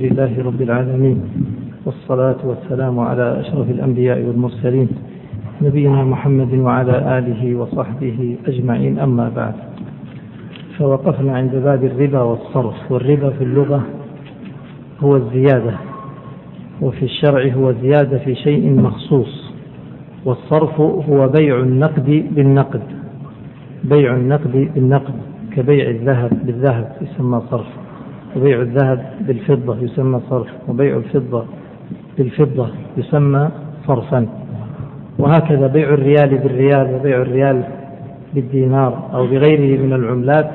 لله رب العالمين. والصلاة والسلام على أشرف الأنبياء والمرسلين نبينا محمد وعلى آله وصحبه أجمعين. أما بعد فوقفنا عند باب الربا والصرف. والربا في اللغة هو الزيادة وفي الشرع هو زيادة في شيء مخصوص. والصرف هو بيع النقد بالنقد. بيع النقد بالنقد كبيع الذهب بالذهب يسمى صرف. وبيع الذهب بالفضة يسمى صرف وبيع الفضة بالفضة يسمى صرفا. وهكذا بيع الريال بالريال وبيع الريال بالدينار أو بغيره من العملات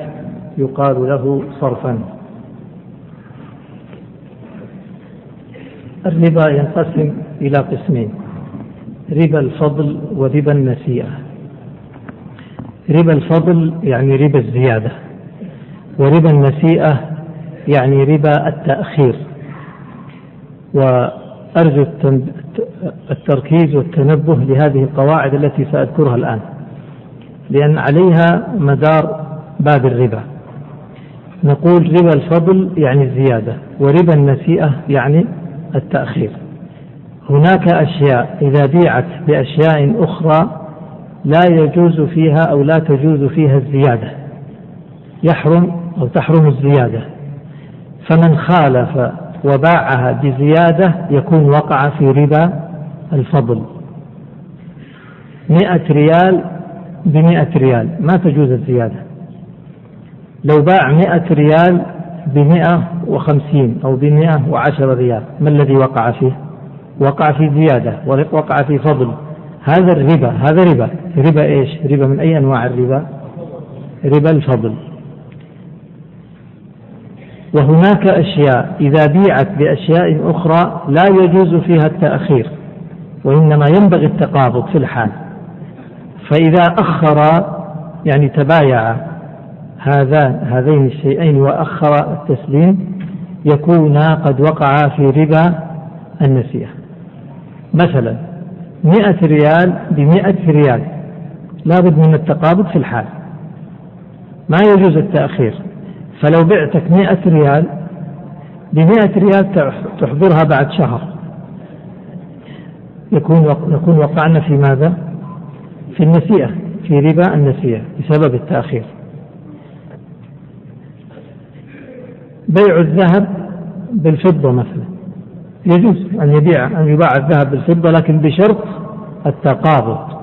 يقال له صرفا. الربا ينقسم إلى قسمين ربا الفضل وربا النسيئة. ربا الفضل يعني ربا الزيادة وربا النسيئة يعني ربا التأخير. وأرجو التركيز والتنبه لهذه القواعد التي سأذكرها الآن لأن عليها مدار باب الربا. نقول ربا الفضل يعني الزيادة وربا النسيئة يعني التأخير. هناك أشياء إذا بيعت بأشياء أخرى لا يجوز فيها أو لا تجوز فيها الزيادة. يحرم أو تحرم الزيادة. فمن خالف وباعها بزيادة يكون وقع في ربا الفضل. مئة ريال بمئة ريال ما تجوز الزيادة. لو باع مئة ريال بمئة وخمسين أو بمئة وعشر ريال ما الذي وقع فيه؟ وقع في زيادة وقع في فضل. هذا الربا هذا ربا. ربا إيش؟ ربا من أي أنواع الربا؟ ربا الفضل. وهناك أشياء إذا بيعت بأشياء أخرى لا يجوز فيها التأخير وإنما ينبغي التقابض في الحال. فإذا أخر يعني تبايع هذان هذين الشيئين وأخر التسليم يكونا قد وقعا في ربا النسيئة. مثلا مئة ريال بمئة ريال لابد من التقابض في الحال. ما يجوز التأخير. فلو بعتك مئة ريال بمئة ريال تحضرها بعد شهر. يكون نكون وقعنا في ماذا؟ في النسيئة في ربا النسيئة بسبب التأخير. بيع الذهب بالفضة مثلا. يجوز أن يبيع أن يباع الذهب بالفضة لكن بشرط التقابض.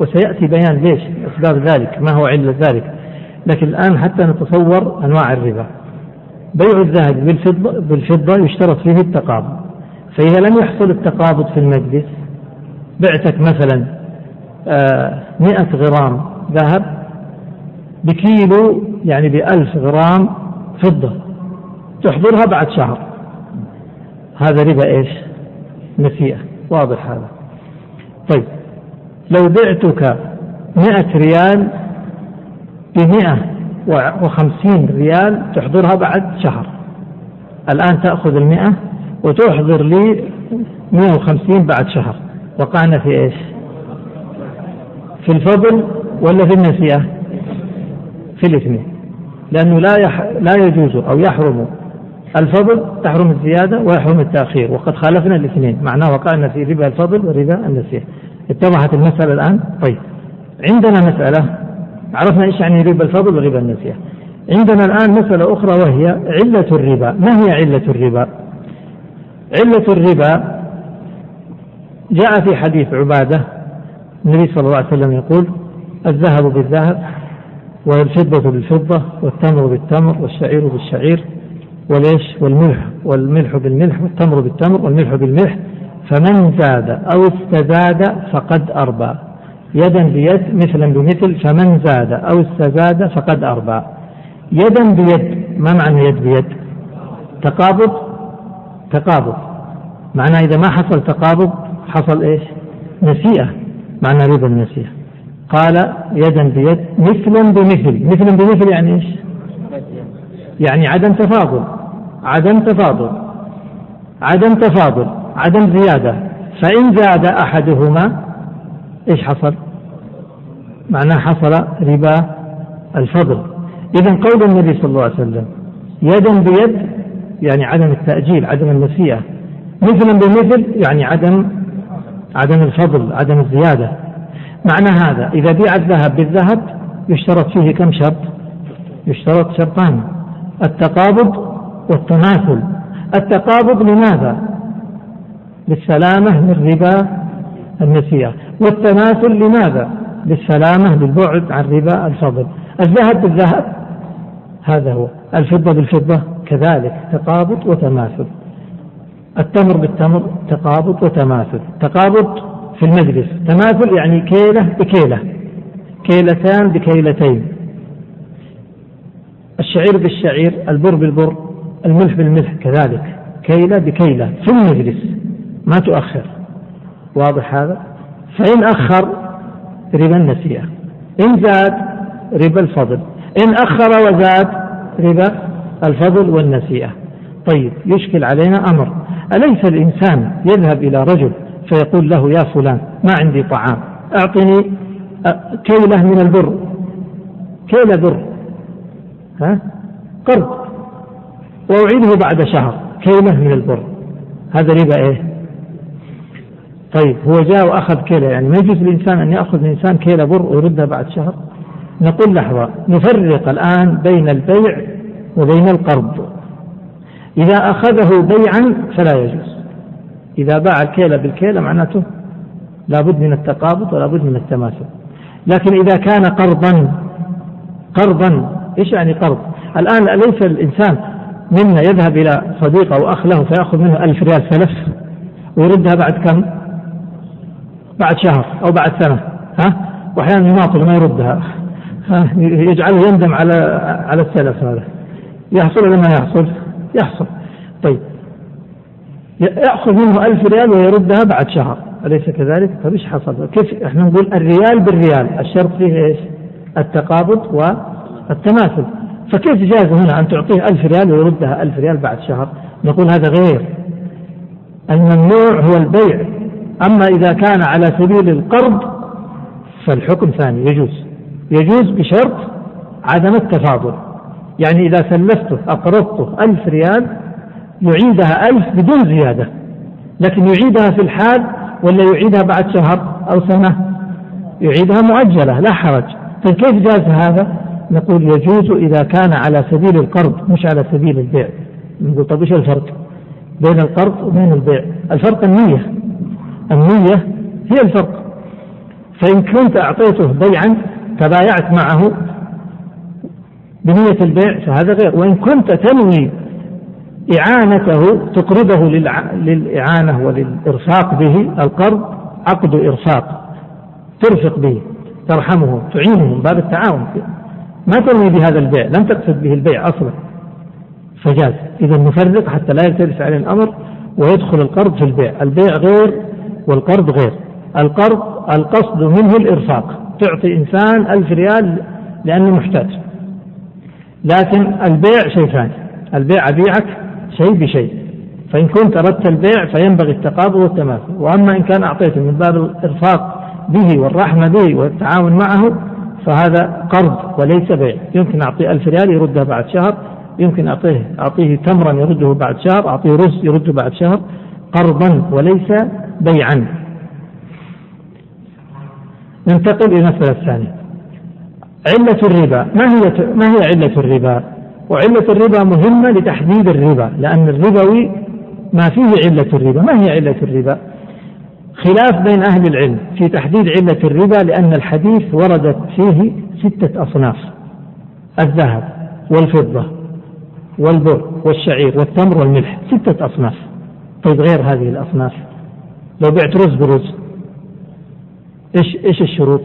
وسيأتي بيان ليش أسباب ذلك ما هو علة ذلك. لكن الآن حتى نتصور أنواع الربا. بيع الذهب بالفضة, بالفضة يشترط فيه التقابض. فإذا لم يحصل التقابض في المجلس بعتك مثلا آه، مئة غرام ذهب بكيلو يعني بألف غرام فضة تحضرها بعد شهر. هذا ربا إيش؟ نسيئة. واضح هذا. طيب لو بعتك مئة ريال بمئة وخمسين ريال تحضرها بعد شهر. الآن تأخذ المئة وتحضر لي مئة وخمسين بعد شهر. وقعنا في إيش؟ في الفضل ولا في النسيئة؟ في الاثنين. لأنه لا يح... لا يجوز أو يحرم الفضل تحرم الزيادة ويحرم التأخير. وقد خالفنا الاثنين. معناه وقعنا في ربا الفضل وربا النسيئة. اتضحت المسألة الآن؟ طيب. عندنا مسألة عرفنا إيش يعني ربا؟ الفضل وربا النسيئة عندنا الآن مسألة أخرى وهي علة الربا. ما هي علة الربا؟ علة الربا جاء في حديث عبادة النبي صلى الله عليه وسلم يقول الذهب بالذهب والفضة بالفضة والتمر بالتمر والشعير بالشعير وليش والملح والملح بالملح والتمر بالتمر والملح بالملح. فمن زاد أو استزاد فقد أربى. يدا بيد مثلا بمثل فمن زاد أو استزاد فقد أربى يدا بيد ما معنى يد بيد؟ تقابض؟ تقابض. معنى إذا ما حصل تقابض حصل إيش؟ نسيئة. معنى ربا النسيئة. قال يدا بيد مثلا بمثل. مثلا بمثل يعني إيش؟ يعني عدم تفاضل. عدم تفاضل. عدم تفاضل. عدم زيادة. فإن زاد أحدهما إيش حصل؟ معناه حصل ربا الفضل. إذا قول النبي صلى الله عليه وسلم يدا بيد يعني عدم التأجيل عدم النسيئة. مثلا بمثل يعني عدم عدم الفضل عدم الزيادة. معنى هذا إذا بيع الذهب بالذهب يشترط فيه كم شرط؟ يشترط شرطان التقابض والتماثل التقابض لماذا؟ للسلامة من ربا النسيئة والتماثل لماذا؟ للسلامة للبعد عن ربا الفضل. الذهب بالذهب هذا هو. الفضة بالفضة كذلك. تقابض وتماثل. التمر بالتمر تقابض وتماثل. تقابض في المجلس. تماثل يعني كيلة بكيلة. كيلتان بكيلتين. الشعير بالشعير البر بالبر الملح بالملح كذلك. كيلة بكيلة في المجلس. ما تؤخر. واضح هذا؟ فإن أخر ربا النسيئة إن زاد ربا الفضل. إن أخر وزاد ربا الفضل والنسيئة. طيب يشكل علينا أمر. أليس الإنسان يذهب إلى رجل فيقول له يا فلان ما عندي طعام. أعطني كيلة من البر. كيلة بر. ها؟ قرض. وأعيده بعد شهر. كيلة من البر. هذا ربا إيه؟ طيب هو جاء وأخذ كيلة يعني ما يجوز للإنسان أن يأخذ الإنسان كيلة بر ويردها بعد شهر؟ نقول لحظة نفرق الآن بين البيع وبين القرض. إذا أخذه بيعا فلا يجوز. إذا باع الكيلة بالكيلة معناته لابد من التقابض ولا بد من التماثل لكن إذا كان قرضا قرضا إيش يعني قرض؟ الآن أليس الإنسان منا يذهب إلى صديق أو أخ له فيأخذ منه ألف ريال سلف ويردها بعد كم؟ بعد شهر أو بعد سنة ها؟ وأحيانا يماطل ما يردها ها؟ يجعله يندم على على السلف هذا. يحصل ولا ما يحصل؟ يحصل. طيب. يأخذ منه ألف ريال ويردها بعد شهر. أليس كذلك؟ طيب إيش حصل؟ كيف إحنا نقول الريال بالريال؟ الشرط فيه إيش؟ التقابض والتماثل. فكيف جاز هنا أن تعطيه ألف ريال ويردها ألف ريال بعد شهر؟ نقول هذا غير. الممنوع هو البيع. أما إذا كان على سبيل القرض فالحكم ثاني يجوز. يجوز بشرط عدم التفاضل. يعني إذا سلفته أقرضته ألف ريال يعيدها ألف بدون زيادة. لكن يعيدها في الحال ولا يعيدها بعد شهر أو سنة؟ يعيدها مؤجلة لا حرج. طيب كيف جاز هذا؟ نقول يجوز إذا كان على سبيل القرض مش على سبيل البيع. نقول طيب إيش الفرق بين القرض وبين البيع؟ الفرق النية. النية هي الفرق. فإن كنت أعطيته بيعا تبايعت معه بنية البيع فهذا غير. وإن كنت تنوي إعانته تقرضه للإعانة وللإرفاق به القرض عقد إرفاق ترفق به ترحمه تعينه من باب التعاون. ما تنوي بهذا البيع لم تقصد به البيع أصلا. فجاز. إذا نفرق حتى لا يلتبس عليه الأمر ويدخل القرض في البيع. البيع غير والقرض غير. القرض القصد منه الإرفاق. تعطي إنسان ألف ريال لأنه محتاج. لكن البيع شيء ثاني. البيع أبيعك شيء بشيء. فإن كنت أردت البيع فينبغي التقابل والتماثل وأما إن كان أعطيته من باب الإرفاق به والرحمة به والتعاون معه فهذا قرض وليس بيع. يمكن أعطيه ألف ريال يردها بعد شهر. يمكن أعطيه أعطيه تمرا يرده بعد شهر. أعطيه رز يرده بعد شهر. قرضا وليس بيعا. ننتقل إلى المسألة الثانية. علة الربا. ما هي ما هي علة الربا؟ وعلة الربا مهمة لتحديد الربا لأن الربوي ما فيه علة الربا. ما هي علة الربا؟ خلاف بين أهل العلم في تحديد علة الربا لأن الحديث وردت فيه ستة أصناف الذهب والفضة والبر والشعير والتمر والملح. ستة أصناف. طيب غير هذه الأصناف. لو بعت رز برز إيش إيش الشروط؟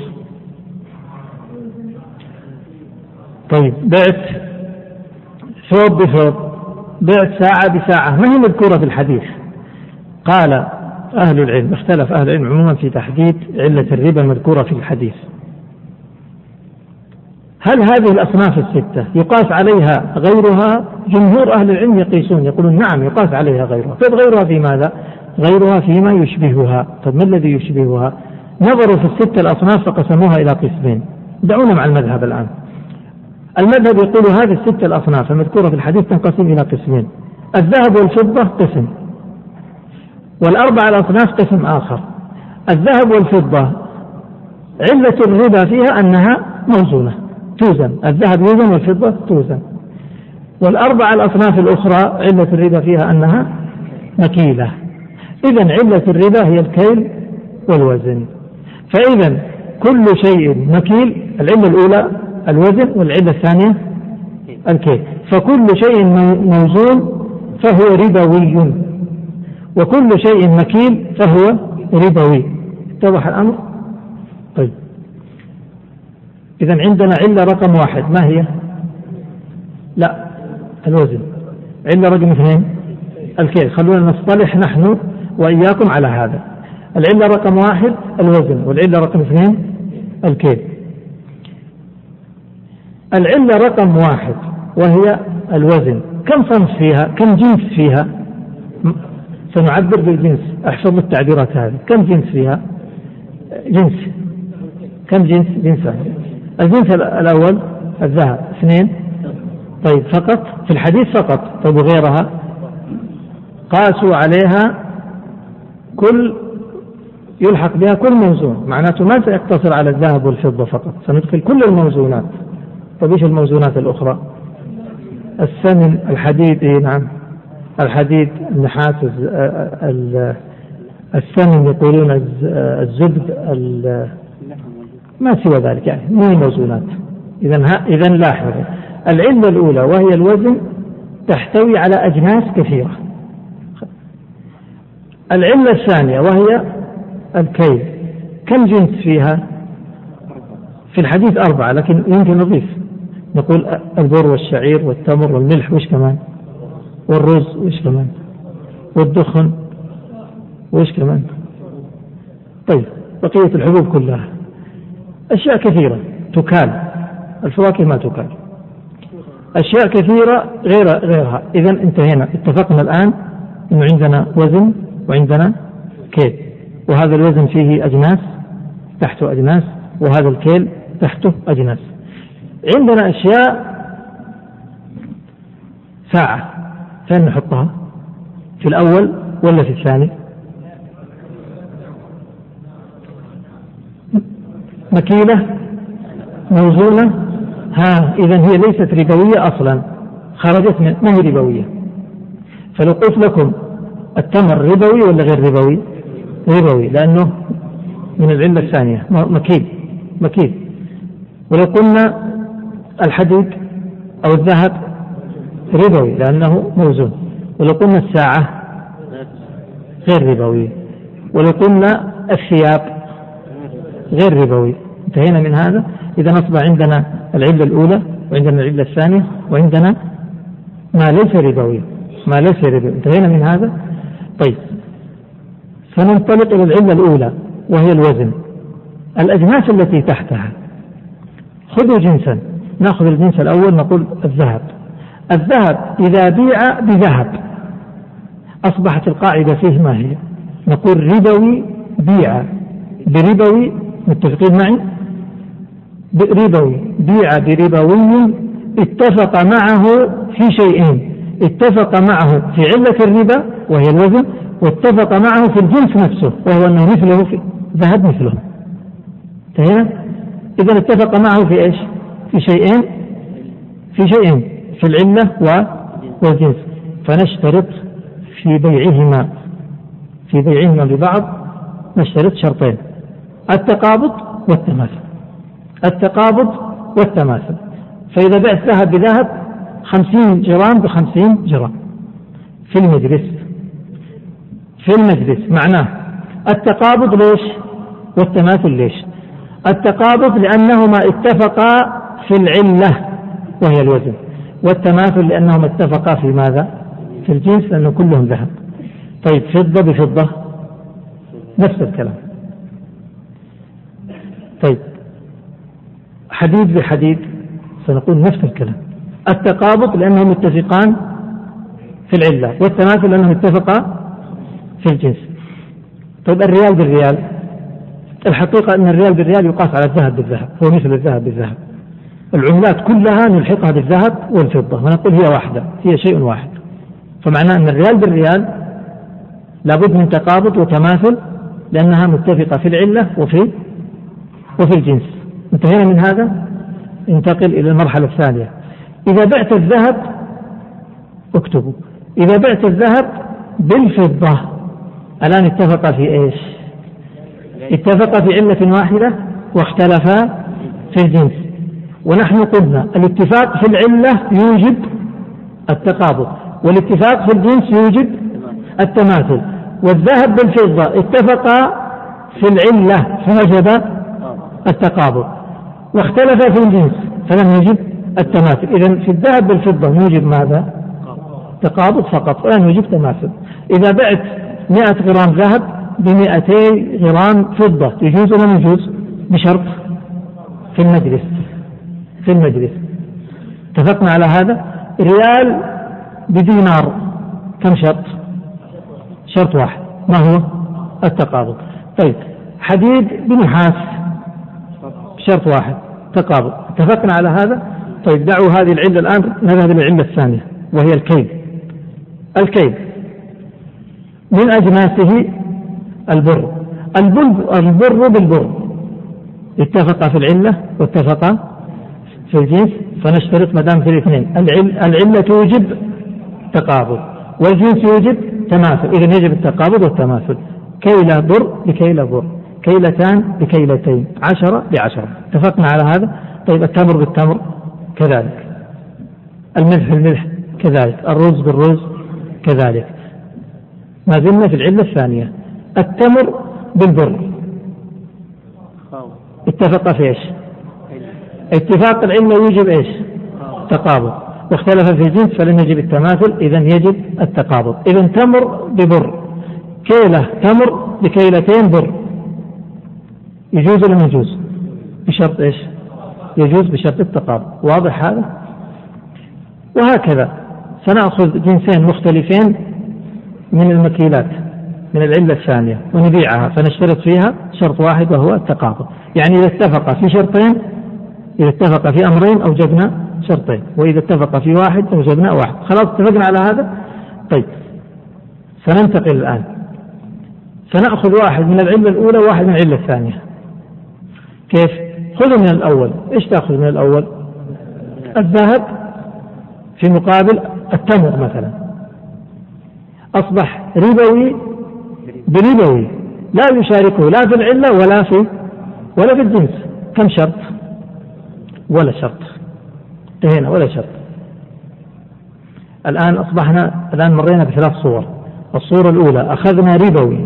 طيب بعت ثوب بثوب بعت ساعة بساعة ما هي مذكورة في الحديث؟ قال أهل العلم اختلف أهل العلم عموما في تحديد علة الربا المذكورة في الحديث. هل هذه الأصناف الستة يقاس عليها غيرها؟ جمهور أهل العلم يقيسون يقولون نعم يقاس عليها غيرها. طيب غيرها في ماذا؟ غيرها فيما يشبهها. طيب ما الذي يشبهها؟ نظروا في الستة الأصناف فقسموها إلى قسمين. دعونا مع المذهب الآن. المذهب يقول هذه الستة الأصناف المذكورة في الحديث تنقسم إلى قسمين. الذهب والفضة قسم والأربع الأصناف قسم آخر. الذهب والفضة علة الربا فيها أنها موزونة توزن. الذهب يوزن والفضة توزن. والأربع الأصناف الأخرى علة الربا فيها أنها مكيلة. إذا علة الربا هي الكيل والوزن. فإذا كل شيء مكيل العلة الأولى الوزن والعلة الثانية الكيل. فكل شيء موزون فهو ربوي. وكل شيء مكيل فهو ربوي. اتضح الأمر؟ طيب. إذا عندنا علة رقم واحد. ما هي؟ لا الوزن. علة رقم اثنين الكيل. خلونا نصطلح نحن وإياكم على هذا. العلة رقم واحد الوزن والعلة رقم اثنين الكيل العلة رقم واحد وهي الوزن. كم صنف فيها؟ كم جنس فيها؟ سنعبر بالجنس احفظ التعبيرات هذه. كم جنس فيها؟ جنس. كم جنس؟ جنسان الجنس الأول الذهب اثنين. طيب فقط؟ في الحديث فقط. طيب وغيرها؟ قاسوا عليها كل يلحق بها كل موزون. معناته ما سيقتصر على الذهب والفضة فقط سندخل كل الموزونات. طيب إيش الموزونات الأخرى؟ السمن الحديد إيه نعم. الحديد النحاس السمن يقولون الزبد ما سوى ذلك يعني. مو الموزونات إذا إذا لاحظ العلة الأولى وهي الوزن تحتوي على أجناس كثيرة. العلة الثانية وهي الكيل. كم جنس فيها؟ في الحديث أربعة لكن يمكن نضيف. نقول البر والشعير والتمر والملح وش كمان؟ والرز وش كمان؟ والدخن وش كمان؟ طيب بقية الحبوب كلها. أشياء كثيرة تكال. الفواكه ما تكال. أشياء كثيرة غير غيرها. إذا انتهينا. اتفقنا الآن أنه عندنا وزن وعندنا كيل. وهذا الوزن فيه أجناس تحته أجناس وهذا الكيل تحته أجناس. عندنا أشياء ساعة. فين نحطها؟ في الأول ولا في الثاني؟ مكيلة موزونة. ها إذا هي ليست ربوية أصلا خرجت من ما هي ربوية؟ فلو قلت لكم التمر ربوي ولا غير ربوي؟ ربوي لأنه من العلة الثانية مكيل مكيل. ولو قلنا الحديد أو الذهب ربوي لأنه موزون. ولو قلنا الساعة غير ربوي. ولو قلنا الثياب غير ربوي. انتهينا من هذا؟ إذا أصبح عندنا العلة الأولى وعندنا العلة الثانية وعندنا ما ليس ربوي ما ليس ربوي. انتهينا من هذا؟ طيب. سننطلق إلى العلة الأولى وهي الوزن. الأجناس التي تحتها. خذوا جنسا. نأخذ الجنس الأول نقول الذهب. الذهب إذا بيع بذهب. أصبحت القاعدة فيه ما هي؟ نقول ربوي بيع. بربوي متفقين معي؟ ربوي بيع بربوي اتفق معه في شيئين. اتفق معه في علة الربا وهي الوزن واتفق معه في الجنس نفسه وهو أنه مثله في ذهب مثله. انتهينا؟ إذا اتفق معه في إيش؟ في شيئين. في شيئين في العلة والجنس. فنشترط في بيعهما في بيعهما ببعض نشترط شرطين التقابض والتماثل. التقابض والتماثل. فإذا بعت ذهب بذهب خمسين جرام بخمسين جرام في المجلس. في المجلس. معناه التقابض ليش؟ والتماثل ليش؟ التقابض لأنهما اتفقا في العلة وهي الوزن. والتماثل لأنهما اتفقا في ماذا؟ في الجنس لأنه كلهم ذهب. طيب فضة بفضة. نفس الكلام. طيب حديد بحديد. سنقول نفس الكلام. التقابض لأنهم متفقان في العلة والتماثل لأنهم اتفقا في الجنس. طيب الريال بالريال. الحقيقة أن الريال بالريال يقاس على الذهب بالذهب هو مثل الذهب بالذهب. العملات كلها نلحقها بالذهب والفضة ونقول هي واحدة هي شيء واحد. فمعناه أن الريال بالريال لابد من تقابض وتماثل لأنها متفقة في العلة وفي وفي الجنس. انتهينا من هذا؟ انتقل إلى المرحلة الثانية. إذا بعت الذهب اكتبوا. إذا بعت الذهب بالفضة. الآن اتفق في إيش؟ اتفق في علة واحدة واختلفا في الجنس. ونحن قلنا الاتفاق في العلة يوجب التقابض والاتفاق في الجنس يوجب التماثل. والذهب بالفضة اتفقا في العلة فوجب التقابض. واختلف في الجنس فلم يجب التماثل إذا في الذهب بالفضة نوجب ماذا؟ تقابض فقط. ولا نوجب تماثل إذا بعت 100 غرام ذهب ب 200 غرام فضة يجوز ولا يجوز؟ بشرط. في المجلس. في المجلس. اتفقنا على هذا؟ ريال بدينار. كم شرط؟ شرط واحد. ما هو؟ التقابض. طيب. حديد بنحاس. شرط واحد. تقابض. اتفقنا على هذا؟ طيب دعوا هذه العلة الآن نذهب إلى العلة الثانية وهي الكيد. الكيد من أجناسه البر. البر البر بالبر. اتفق في العلة واتفق في الجنس فنشترط ما دام في الاثنين. العلة توجب تقابض والجنس يوجب تماثل. إذا يجب التقابض والتماثل. كيلة بر بكيلة بر. كيلتان بكيلتين. عشرة بعشرة. اتفقنا على هذا؟ طيب التمر بالتمر. كذلك الملح بالملح كذلك الرز بالرز كذلك ما زلنا في العلة الثانية التمر بالبر اتفق في إيش؟ اتفاق العلة يوجب إيش؟ تقابض واختلف في الجنس فلم يجب التماثل اذا يجب التقابض اذا تمر ببر كيلة تمر بكيلتين بر يجوز ولا ما يجوز؟ بشرط إيش؟ يجوز بشرط التقابض واضح هذا؟ وهكذا. سنأخذ جنسين مختلفين من المكيلات من العلة الثانية ونبيعها فنشترط فيها شرط واحد وهو التقابض يعني إذا اتفق في شرطين إذا اتفق في أمرين أوجبنا شرطين وإذا اتفق في واحد أوجبنا واحد. خلاص اتفقنا على هذا؟ طيب. سننتقل الآن. سنأخذ واحد من العلة الأولى وواحد من العلة الثانية. كيف؟ خذوا من الأول. إيش تأخذ من الأول؟ الذهب في مقابل التمر مثلا. أصبح ربوي بربوي لا يشاركه لا في العلة ولا في ولا في الجنس. كم شرط؟ ولا شرط. انتهينا ولا شرط. الآن أصبحنا الآن مرينا بثلاث صور. الصورة الأولى أخذنا ربوي.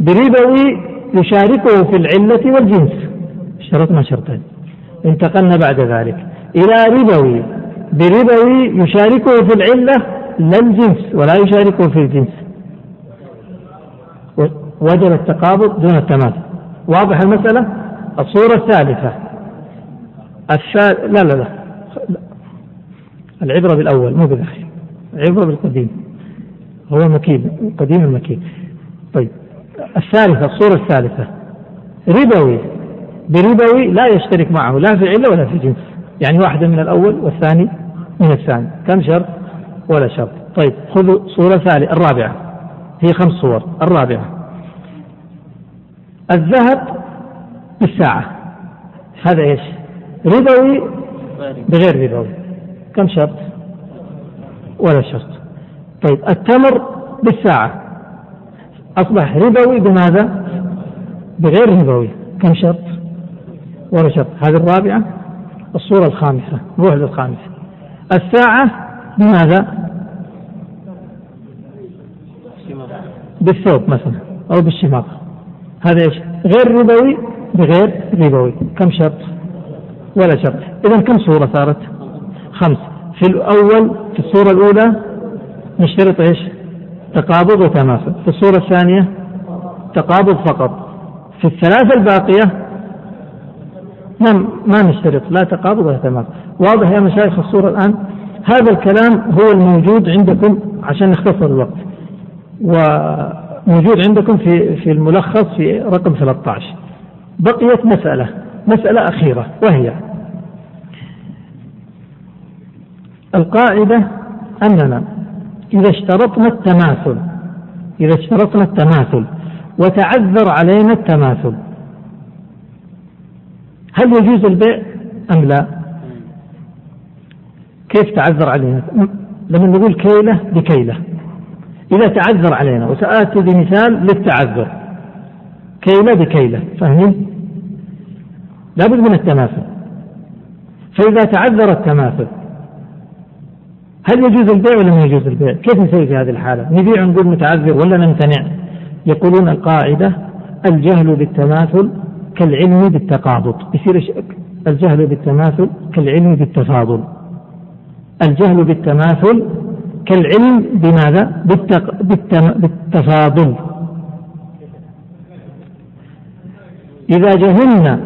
بربوي يشاركه في العلة والجنس. شرطنا شرطين. انتقلنا بعد ذلك. إلى ربوي. بربوي يشاركه في العلة لا الجنس ولا يشاركه في الجنس. وجب التقابض دون التماثل واضح المسألة؟ الصورة الثالثة. الثال... لا لا لا. العبرة بالأول مو بالأخير. العبرة بالقديم. هو مكيل قديم المكيل طيب. الثالثة الصورة الثالثة. ربوي. بربوي لا يشترك معه لا في العلة ولا في الجنس. يعني واحدة من الأول والثاني من الثاني. كم شرط؟ ولا شرط. طيب خذوا صورة ثالثة الرابعة. هي خمس صور. الرابعة. الذهب بالساعة. هذا إيش؟ ربوي بغير ربوي كم شرط؟ ولا شرط. طيب التمر بالساعة. أصبح ربوي بماذا؟ بغير ربوي كم شرط؟ شرط هذه الرابعة الصورة الخامسة نروح للخامسة الساعة بماذا؟ بالثوب مثلا أو بالشماغ هذا إيش؟ غير ربوي بغير ربوي كم شرط؟ ولا شرط إذا كم صورة صارت؟ خمس في الأول في الصورة الأولى نشترط إيش؟ تقابض وتماثل في الصورة الثانية تقابض فقط في الثلاثة الباقية ما ما نشترط لا تقابض ولا تماثل واضح يا مشايخ الصورة الآن؟ هذا الكلام هو الموجود عندكم عشان نختصر الوقت. وموجود عندكم في في الملخص في رقم 13 بقيت مسألة مسألة أخيرة وهي القاعدة أننا إذا اشترطنا التماثل إذا اشترطنا التماثل وتعذر علينا التماثل هل يجوز البيع أم لا؟ كيف تعذر علينا؟ لما نقول كيلة بكيلة إذا تعذر علينا وسآتي بمثال للتعذر كيلة بكيلة فاهمين؟ لابد من التماثل فإذا تعذر التماثل هل يجوز البيع ولا ما يجوز البيع؟ كيف نسوي في هذه الحالة؟ نبيع نقول متعذر ولا نمتنع؟ يقولون القاعدة الجهل بالتماثل كالعلم بالتقابض. يصير الجهل بالتماثل كالعلم بالتفاضل. الجهل بالتماثل كالعلم بماذا؟ بالتق... بالتم... بالتفاضل. إذا جهلنا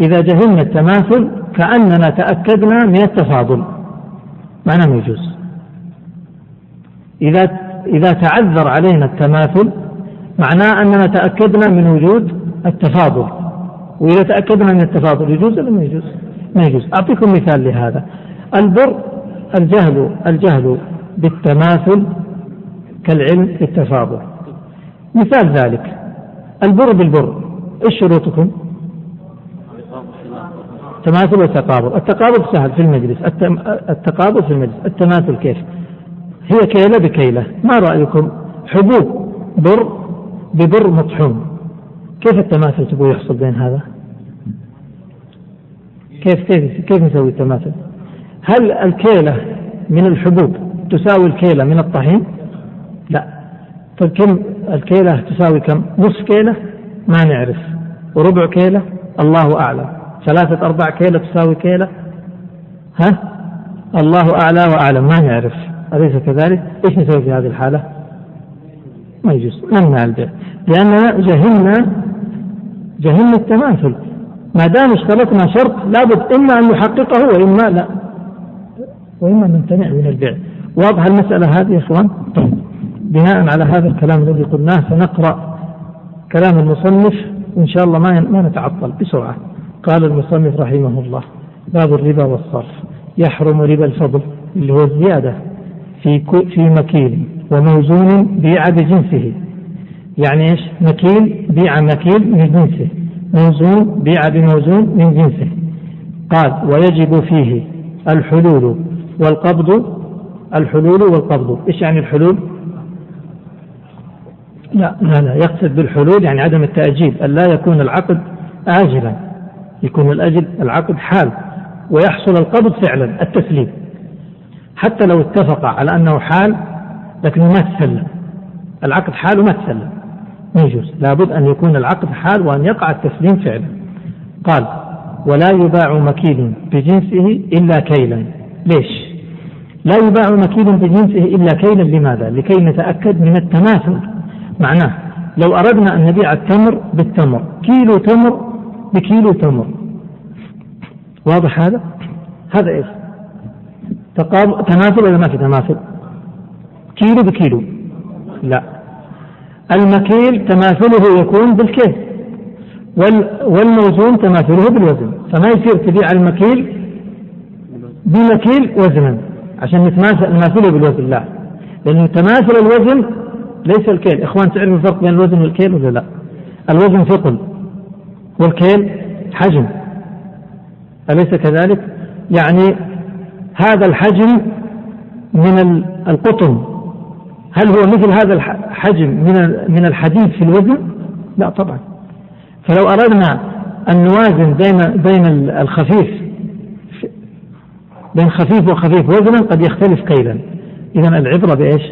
إذا جهلنا التماثل كأننا تأكدنا من التفاضل. معناه ما يجوز. إذا إذا تعذر علينا التماثل معناه أننا تأكدنا من وجود التفاضل. وإذا تأكدنا من التفاضل يجوز ولا ما يجوز؟ ما يجوز. أعطيكم مثال لهذا. البر الجهل الجهل بالتماثل كالعلم بالتفاضل مثال ذلك. البر بالبر إيش شروطكم؟ تماثل وتقابل التقابل سهل في المجلس. التقابل في المجلس. التماثل كيف؟ هي كيلة بكيلة. ما رأيكم؟ حبوب بر ببر مطحون. كيف التماثل تبغوا يحصل بين هذا؟ كيف كيف كيف نسوي التماثل؟ هل الكيلة من الحبوب تساوي الكيلة من الطحين؟ لا. طيب كم الكيلة تساوي كم؟ نصف كيلة؟ ما نعرف. وربع كيلة؟ الله أعلم. ثلاثة أرباع كيلة تساوي كيلة؟ ها؟ الله أعلى وأعلم. ما نعرف. أليس كذلك؟ إيش نسوي في هذه الحالة؟ ما يجوز نمنع البيع لأننا جهلنا جهلنا التماثل. ما دام اشترطنا شرط لابد إما أن نحققه وإما لا. وإما نمتنع من البيع. واضح المسألة هذه يا إخوان؟ طيب. بناء على هذا الكلام الذي قلناه سنقرأ كلام المصنف وإن شاء الله ما ما نتعطل بسرعة. قال المصنف رحمه الله باب الربا والصرف. يحرم ربا الفضل اللي هو الزيادة في في مكيل وموزون بيع بجنسه يعني إيش؟ مكيل بيع مكيل من جنسه. موزون بيع بموزون من جنسه. قال ويجب فيه الحلول والقبض الحلول والقبض. إيش يعني الحلول؟ لا لا لا يقصد بالحلول يعني عدم التأجيل أن لا يكون العقد آجلا. يكون الأجل العقد حال ويحصل القبض فعلا التسليم. حتى لو اتفق على أنه حال لكنه ما تسلم. العقد حال وما تسلم. ما يجوز. لابد أن يكون العقد حال وأن يقع التسليم فعلا. قال ولا يباع مكيل بجنسه إلا كيلا. ليش؟ لا يباع مكيل بجنسه إلا كيلا. لماذا؟ لكي نتأكد من التماثل. معناه لو أردنا أن نبيع التمر بالتمر كيلو تمر بكيلو تمر. واضح هذا؟ هذا إيش؟ تقاب... تماثل ولا ما في تماثل كيلو بكيلو. لا. المكيل تماثله يكون بالكيل. وال... والموزون تماثله بالوزن. فما يصير تبيع المكيل بمكيل وزنا. عشان نتماثل نماثله بالوزن. لا. لأنه تماثل الوزن ليس الكيل. إخوان تعرفوا الفرق بين الوزن والكيل ولا لا؟ الوزن ثقل والكيل حجم. أليس كذلك؟ يعني هذا الحجم من القطن. هل هو مثل هذا الحجم من من الحديد في الوزن؟ لا طبعا. فلو أردنا أن نوازن بين بين الخفيف بين خفيف وخفيف وزنا قد يختلف كيلا. إذا العبرة بإيش؟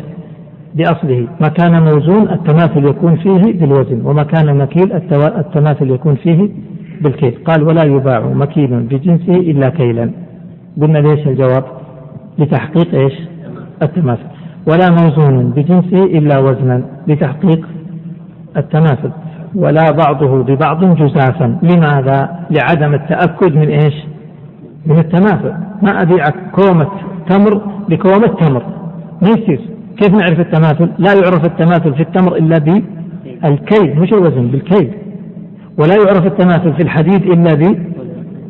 بأصله. ما كان موزون التماثل يكون فيه بالوزن وما كان مكيل التماثل يكون فيه بالكيل. قال ولا يباع مكيل بجنسه إلا كيلا. قلنا ليش الجواب؟ لتحقيق إيش؟ التماثل. ولا موزون بجنسه إلا وزنا لتحقيق التماثل. ولا بعضه ببعض جزافا لماذا؟ لعدم التأكد من إيش؟ من التماثل. ما أبيعك كومة تمر بكومة تمر. ما يصير. كيف نعرف التماثل؟ لا يعرف التماثل في التمر إلا بالكيل مش الوزن بالكيل. ولا يعرف التماثل في الحديد إلا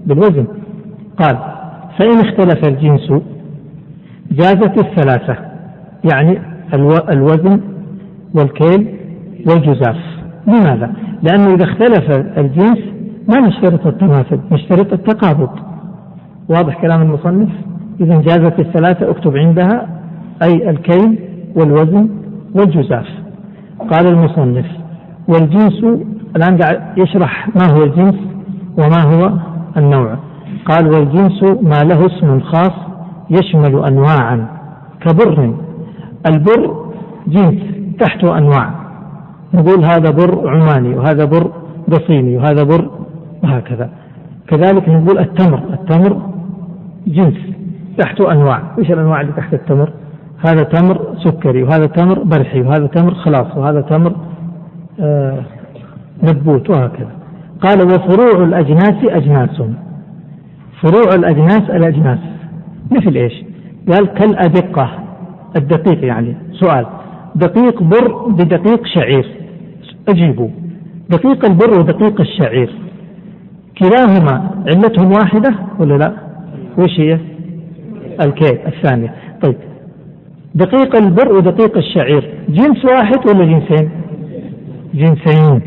بالوزن. قال فإن اختلف الجنس جازت الثلاثة يعني الوزن والكيل والجزاف. لماذا؟ لأنه إذا اختلف الجنس ما نشترط التماثل نشترط التقابض. واضح كلام المصنف؟ إذا جازت الثلاثة اكتب عندها أي الكيل والوزن والجزاف. قال المصنف والجنس الآن قاعد يشرح ما هو الجنس وما هو النوع. قال والجنس ما له اسم خاص يشمل أنواعا. كبر البر جنس تحته أنواع. نقول هذا بر عماني وهذا بر بصيني وهذا بر وهكذا كذلك نقول التمر التمر جنس تحته أنواع. وش الأنواع اللي تحت التمر؟ هذا تمر سكري وهذا تمر برحي وهذا تمر خلاص وهذا تمر آه نبوت وهكذا. قال وفروع الأجناس أجناس. فروع الأجناس الأجناس. مثل إيش؟ قال كالأدقة. الدقيق يعني. سؤال. دقيق بر بدقيق شعير. أجيبوا. دقيق البر ودقيق الشعير. كلاهما علتهم واحدة ولا لا؟ وش هي؟ الكيل الثانية. طيب. دقيق البر ودقيق الشعير. جنس واحد ولا جنسين؟ جنسين.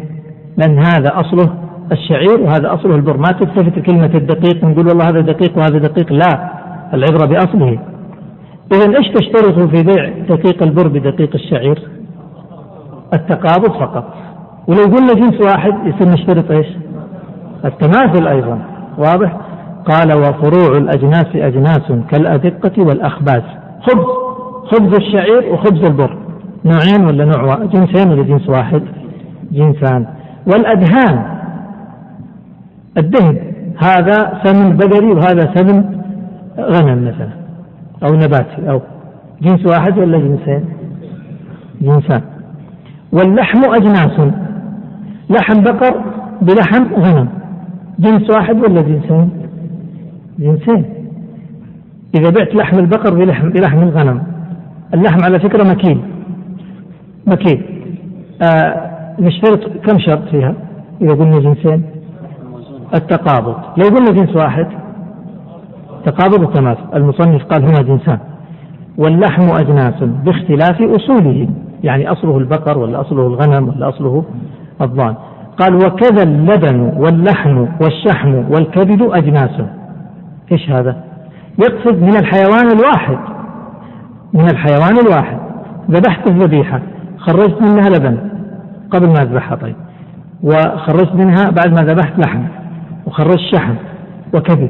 لأن هذا أصله؟ الشعير وهذا أصله البر ما تلتفت كلمة الدقيق؟ نقول والله هذا دقيق وهذا دقيق. لا العبرة بأصله. إذا إيش تشترط في بيع دقيق البر بدقيق الشعير؟ التقابض فقط. ولو قلنا جنس واحد يصير نشترط إيش؟ التماثل أيضا. واضح؟ قال وفروع الأجناس أجناس كالأدقة والأخباز خبز. خبز الشعير وخبز البر. نوعين ولا نوع جنسين ولا جنس واحد؟ جنسان. والأدهان. الدهن. هذا سمن بقري وهذا سمن غنم مثلا أو نباتي أو جنس واحد ولا جنسين؟ جنسان. واللحم أجناس. لحم بقر بلحم غنم. جنس واحد ولا جنسين؟ جنسين. إذا بعت لحم البقر بلحم بلحم الغنم. اللحم على فكرة مكيل. مكيل. آه نشترط كم شرط فيها إذا قلنا جنسين؟ التقابض. لو قلنا جنس واحد تقابض التماثل المصنف قال هنا جنسان. واللحم أجناس باختلاف أصوله. يعني أصله البقر ولا أصله الغنم ولا أصله الضان. قال وكذا اللبن واللحم والشحم والكبد أجناس. إيش هذا؟ يقصد من الحيوان الواحد. من الحيوان الواحد. ذبحت الذبيحة. خرجت منها لبن قبل ما أذبحها طيب. وخرجت منها بعد ما ذبحت لحم. وخرجت شحم وكبد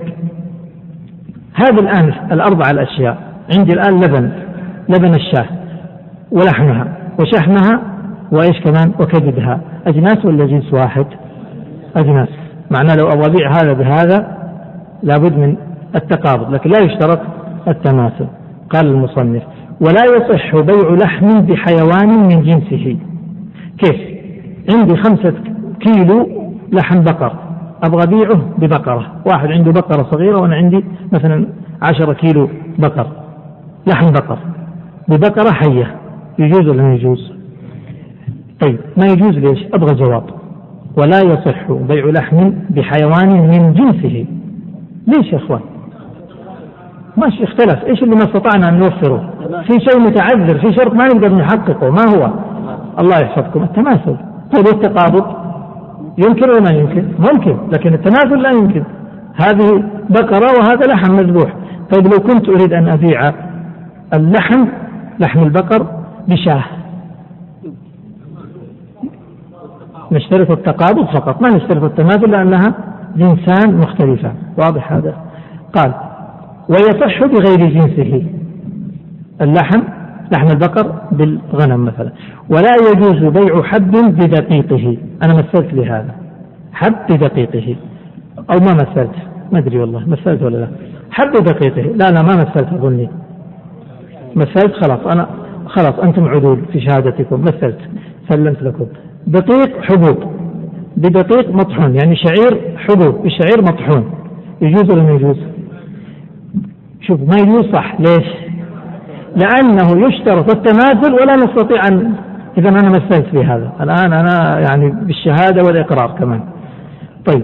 هذه الآن الأربع الأشياء. عندي الآن لبن لبن الشاة ولحمها وشحمها وإيش كمان؟ وكبدها أجناس ولا جنس واحد؟ أجناس. معناه لو أبغى أبيع هذا بهذا لابد من التقابض لكن لا يشترط التماثل. قال المصنف ولا يصح بيع لحم بحيوان من جنسه. كيف؟ عندي خمسة كيلو لحم بقر. أبغى أبيعه ببقرة. واحد عنده بقرة صغيرة وأنا عندي مثلا عشرة كيلو بقر. لحم بقر. ببقرة حية. يجوز ولا يجوز؟ طيب ما يجوز ليش؟ أبغى جواب. ولا يصح بيع لحم بحيوان من جنسه. ليش يا إخوان؟ ماشي اختلف. إيش اللي ما استطعنا أن نوفره؟ في شيء متعذر في شرط ما نقدر نحققه. ما هو؟ الله يحفظكم. التماثل. طيب التقابض يمكن ولا ما يمكن ممكن لكن التماثل لا يمكن. هذه بقرة وهذا لحم مذبوح. طيب لو كنت أريد أن أبيع اللحم لحم البقر بشاه. نشترط التقابض فقط ما نشترط التماثل لأنها جنسان مختلفان واضح هذا؟ قال ويصح بغير جنسه اللحم لحم البقر بالغنم مثلا. ولا يجوز بيع حب بدقيقه. أنا مثلت لهذا حب بدقيقه. أو ما مثلت. ما أدري والله. مثلت ولا لا. حب بدقيقه. لا لا ما مثلت أظني. مثلت؟ خلاص. أنا خلاص أنتم عدول في شهادتكم. مثلت. سلمت لكم. دقيق حبوب. بدقيق مطحون. يعني شعير حبوب. الشعير مطحون. يجوز ولا ما يجوز؟ شوف ما يجوز صح. ليش؟ لأنه يشترط التماثل ولا نستطيع أن إذا أنا مثلت في هذا. الآن أنا يعني بالشهادة والإقرار كمان. طيب.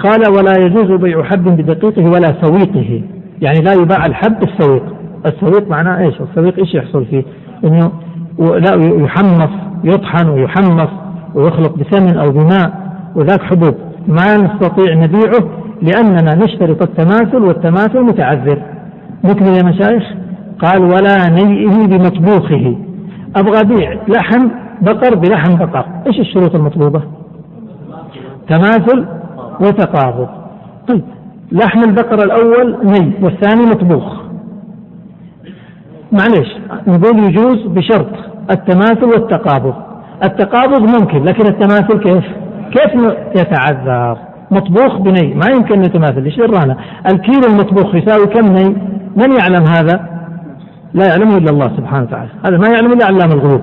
قال ولا يجوز بيع حب بدقيقه ولا سويقه. يعني لا يباع الحب بالسويق السويق معناه إيش؟ السويق إيش يحصل فيه؟ إنه لا يحمص يطحن ويحمص ويخلط بسمن أو بماء وذاك حبوب. ما نستطيع نبيعه لأننا نشترط التماثل والتماثل متعذر. نكمل يا مشايخ؟ قال ولا نيئه بمطبوخه. أبغى ابيع لحم بقر بلحم بقر. إيش الشروط المطلوبة؟ تماثل وتقابض. طيب لحم البقر الأول ني والثاني مطبوخ. معليش نقول يجوز بشرط التماثل والتقابض. التقابض ممكن لكن التماثل كيف؟ كيف يتعذر؟ مطبوخ بني ما يمكن يتماثل. إيش درانا الكيلو المطبوخ يساوي كم ني؟ من يعلم هذا؟ لا يعلمه إلا الله سبحانه وتعالى. هذا ما يعلم إلا علام الغيوب.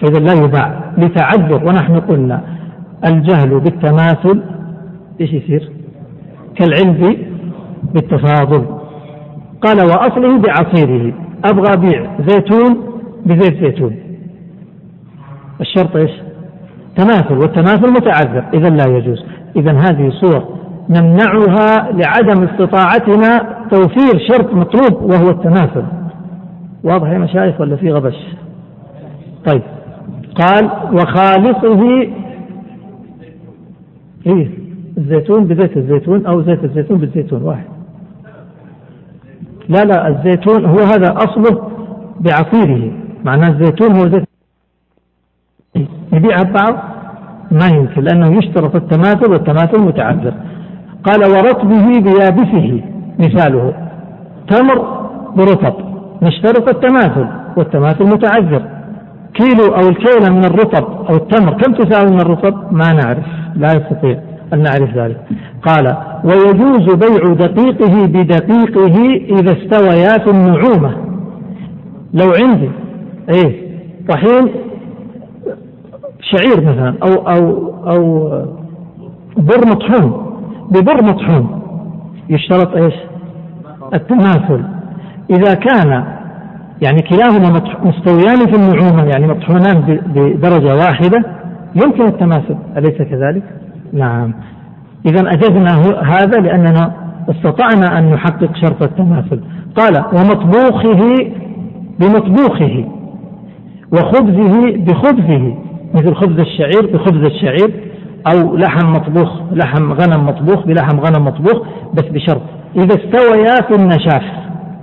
فإذا لا يباع لتعذر. ونحن قلنا الجهل بالتماثل إيش يصير؟ كالعلم بالتفاضل. قال وأصله بعصيره. أبغى ابيع زيتون بزيت زيتون. الشرط إيش؟ تماثل. والتماثل متعذر. إذا لا يجوز. إذا هذه صور نمنعها لعدم استطاعتنا توفير شرط مطلوب وهو التماثل. واضح يا مشايخ ولا في غبش؟ طيب. قال وخالصه إيه؟ الزيتون بزيت الزيتون أو زيت الزيتون بالزيتون واحد. لا لا الزيتون هو هذا أصله بعصيره معناه الزيتون هو زيت. يبيعها ببعض ما يمكن لأنه يشترط التماثل والتماثل متعذر قال ورطبه بيابسه مثاله. تمر برطب. نشترط التماثل والتماثل متعذر. كيلو أو الكيلة من الرطب أو التمر كم تساوي من الرطب ما نعرف لا يستطيع أن نعرف ذلك. قال ويجوز بيع دقيقه بدقيقه إذا استويا في النعومة. لو عندي إيه طحين شعير مثلا أو أو أو بر مطحون ببر مطحون يشترط إيش؟ التماثل. إذا كان يعني كلاهما مستويان في النعومة يعني مطحونان بدرجة واحدة. يمكن التماثل أليس كذلك؟ نعم. إذا أجزنا هذا لأننا استطعنا أن نحقق شرط التماثل. قال ومطبوخه بمطبوخه وخبزه بخبزه مثل خبز الشعير بخبز الشعير أو لحم مطبوخ لحم غنم مطبوخ بلحم غنم مطبوخ بس بشرط إذا استويا في النشاف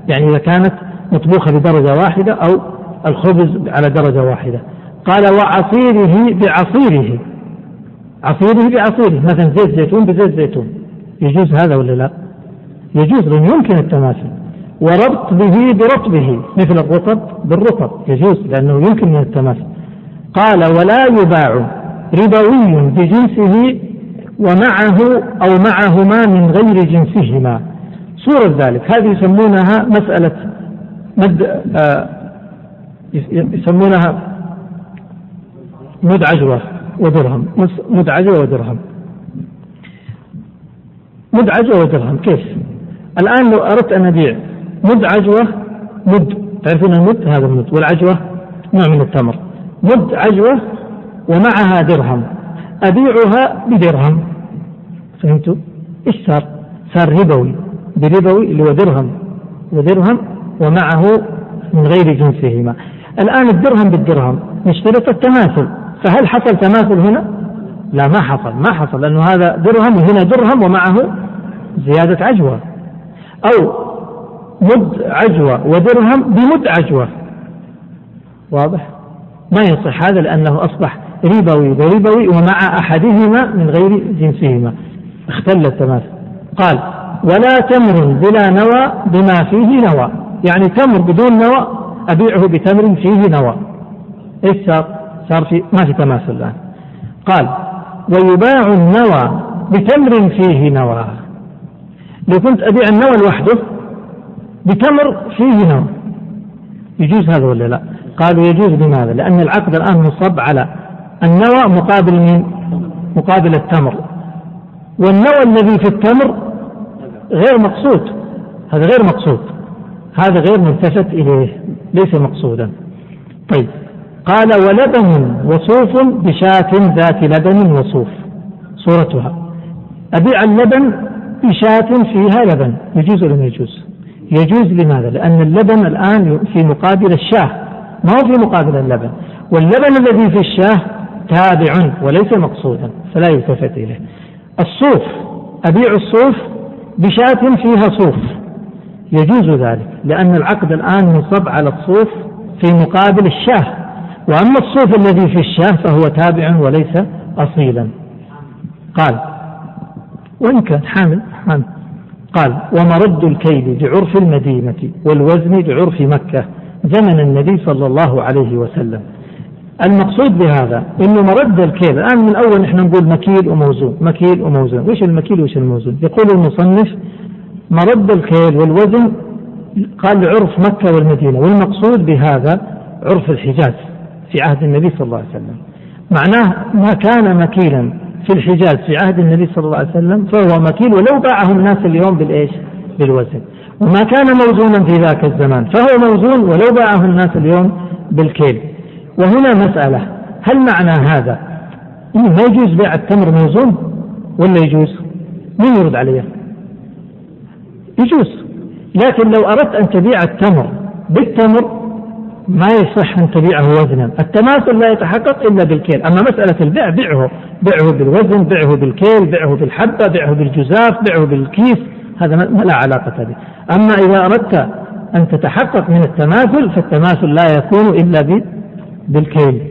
يعني إذا كانت مطبوخة بدرجة واحدة أو الخبز على درجة واحدة. قال وعصيره بعصيره. عصيره بعصيره. مثلا زيت زيتون بزيت زيتون. يجوز هذا ولا لا؟ يجوز لأنه يمكن التماثل. وربط به برطبه. مثل الرطب بالرطب. يجوز لأنه يمكن من التماثل. قال ولا يباع. ربوي بجنسه ومعه أو معهما من غير جنسهما. صورة ذلك. هذه يسمونها مسألة مد آه يسمونها مد عجوة ودرهم. مد عجوة ودرهم. مد عجوة ودرهم. كيف؟ الآن لو أردت أن أبيع مد عجوة مد تعرفون المد؟ هذا المد. والعجوة نوع من التمر. مد عجوة ومعها درهم. أبيعها بدرهم. فهمتوا؟ إيش صار؟ صار ربوي. بربوي اللي هو درهم. ودرهم ومعه من غير جنسهما. الآن الدرهم بالدرهم نشترط التماثل فهل حصل تماثل هنا؟ لا ما حصل ما حصل لأنه هذا درهم وهنا درهم ومعه زيادة عجوة. أو مد عجوة ودرهم بمد عجوة. واضح؟ ما يصح هذا لأنه أصبح ربوي وربوي ومع أحدهما من غير جنسهما. اختل التماثل. قال ولا تمر بلا نوى بما فيه نوى. يعني تمر بدون نوى أبيعه بتمر فيه نوى. إيش صار؟ صار في ما في تماثل الآن. قال ويباع النوى بتمر فيه نوى. لو كنت أبيع النوى لوحده بتمر فيه نوى. يجوز هذا ولا لا؟ قالوا يجوز لماذا لأن العقد الآن مصب على النوى مقابل مين؟ مقابل التمر. والنوى الذي في التمر غير مقصود. هذا غير مقصود. هذا غير ملتفت إليه ليس مقصودا. طيب قال ولبن وصوف بشاة ذات لبن وصوف. صورتها أبيع اللبن بشاة فيها لبن. يجوز ولا يجوز؟ يجوز لماذا؟ لأن اللبن الآن في مقابل الشاة. ما هو في مقابل اللبن؟ واللبن الذي في الشاة تابع وليس مقصودا فلا يلتفت إليه. الصوف أبيع الصوف بشاة فيها صوف. يجوز ذلك لأن العقد الآن منصب على الصوف في مقابل الشاه. وأما الصوف الذي في الشاه فهو تابع وليس أصيلا. قال وإن كان حامل حامل. قال ومرد الكيل بعرف المدينة والوزن بعرف مكة زمن النبي صلى الله عليه وسلم. المقصود بهذا إنه مرد الكيل. الآن من اول نحن نقول مكيل وموزون مكيل وموزون. وش المكيل وش الموزون؟ يقول المصنف مرد الكيل والوزن قال لعرف مكة والمدينة والمقصود بهذا عرف الحجاز في عهد النبي صلى الله عليه وسلم معناه ما كان مكيلا في الحجاز في عهد النبي صلى الله عليه وسلم فهو مكيل ولو باعه الناس اليوم بالإيش؟ بالوزن وما كان موزونا في ذاك الزمان فهو موزون ولو باعه الناس اليوم بالكيل وهنا مسألة هل معنى هذا إنه ما يجوز بيع التمر موزون ولا يجوز؟ مين يرد علي؟ يجوز. لكن لو أردت أن تبيع التمر بالتمر ما يصح أن تبيعه وزنا. التماثل لا يتحقق إلا بالكيل. أما مسألة البيع بيعه. بيعه بالوزن بيعه بالكيل بيعه بالحبة بيعه بالجزاف بيعه بالكيس. هذا ما لا علاقة به. أما إذا أردت أن تتحقق من التماثل فالتماثل لا يكون إلا بالكيل.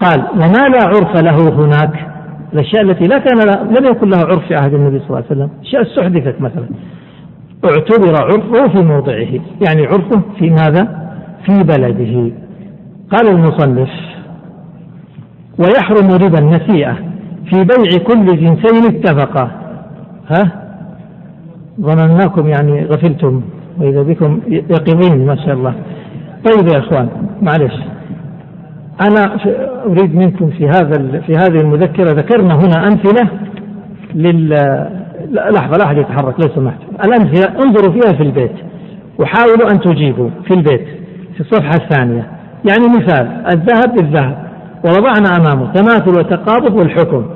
قال وما لا عرف له هناك. الأشياء التي لا كان لم يكن لها عرف في عهد النبي صلى الله عليه وسلم. أشياء استحدثت مثلا. اعتبر عرفه في موضعه. يعني عرفه في ماذا؟ في بلده. قال المصنف ويحرم ربا النسيئة في بيع كل جنسين اتفقا. ها؟ ظنناكم يعني غفلتم وإذا بكم يقظين ما شاء الله. طيب يا إخوان معلش. أنا أريد منكم في هذا في هذه المذكرة ذكرنا هنا أمثلة لل لحظة لا أحد يتحرك لو سمحت. الأمثلة انظروا فيها في البيت وحاولوا أن تجيبوا في البيت في الصفحة الثانية. يعني مثال الذهب بالذهب ووضعنا أمامه تماثل وتقابض والحكم.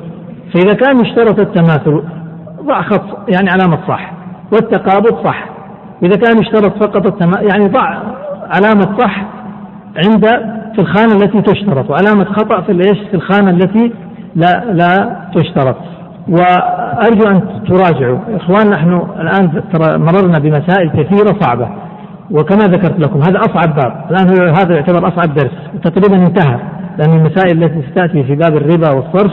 فإذا كان يشترط التماثل ضع خط يعني علامة صح والتقابض صح. إذا كان يشترط فقط التماثل يعني ضع علامة صح عند في الخانة التي تشترط وعلامة خطأ في الإيش؟ في الخانة التي لا لا تشترط. وأرجو أن تراجعوا. إخوان نحن الآن مررنا بمسائل كثيرة صعبة وكما ذكرت لكم هذا أصعب باب. الآن هذا يعتبر أصعب درس. تقريبا انتهى. لأن المسائل التي ستأتي في باب الربا والصرف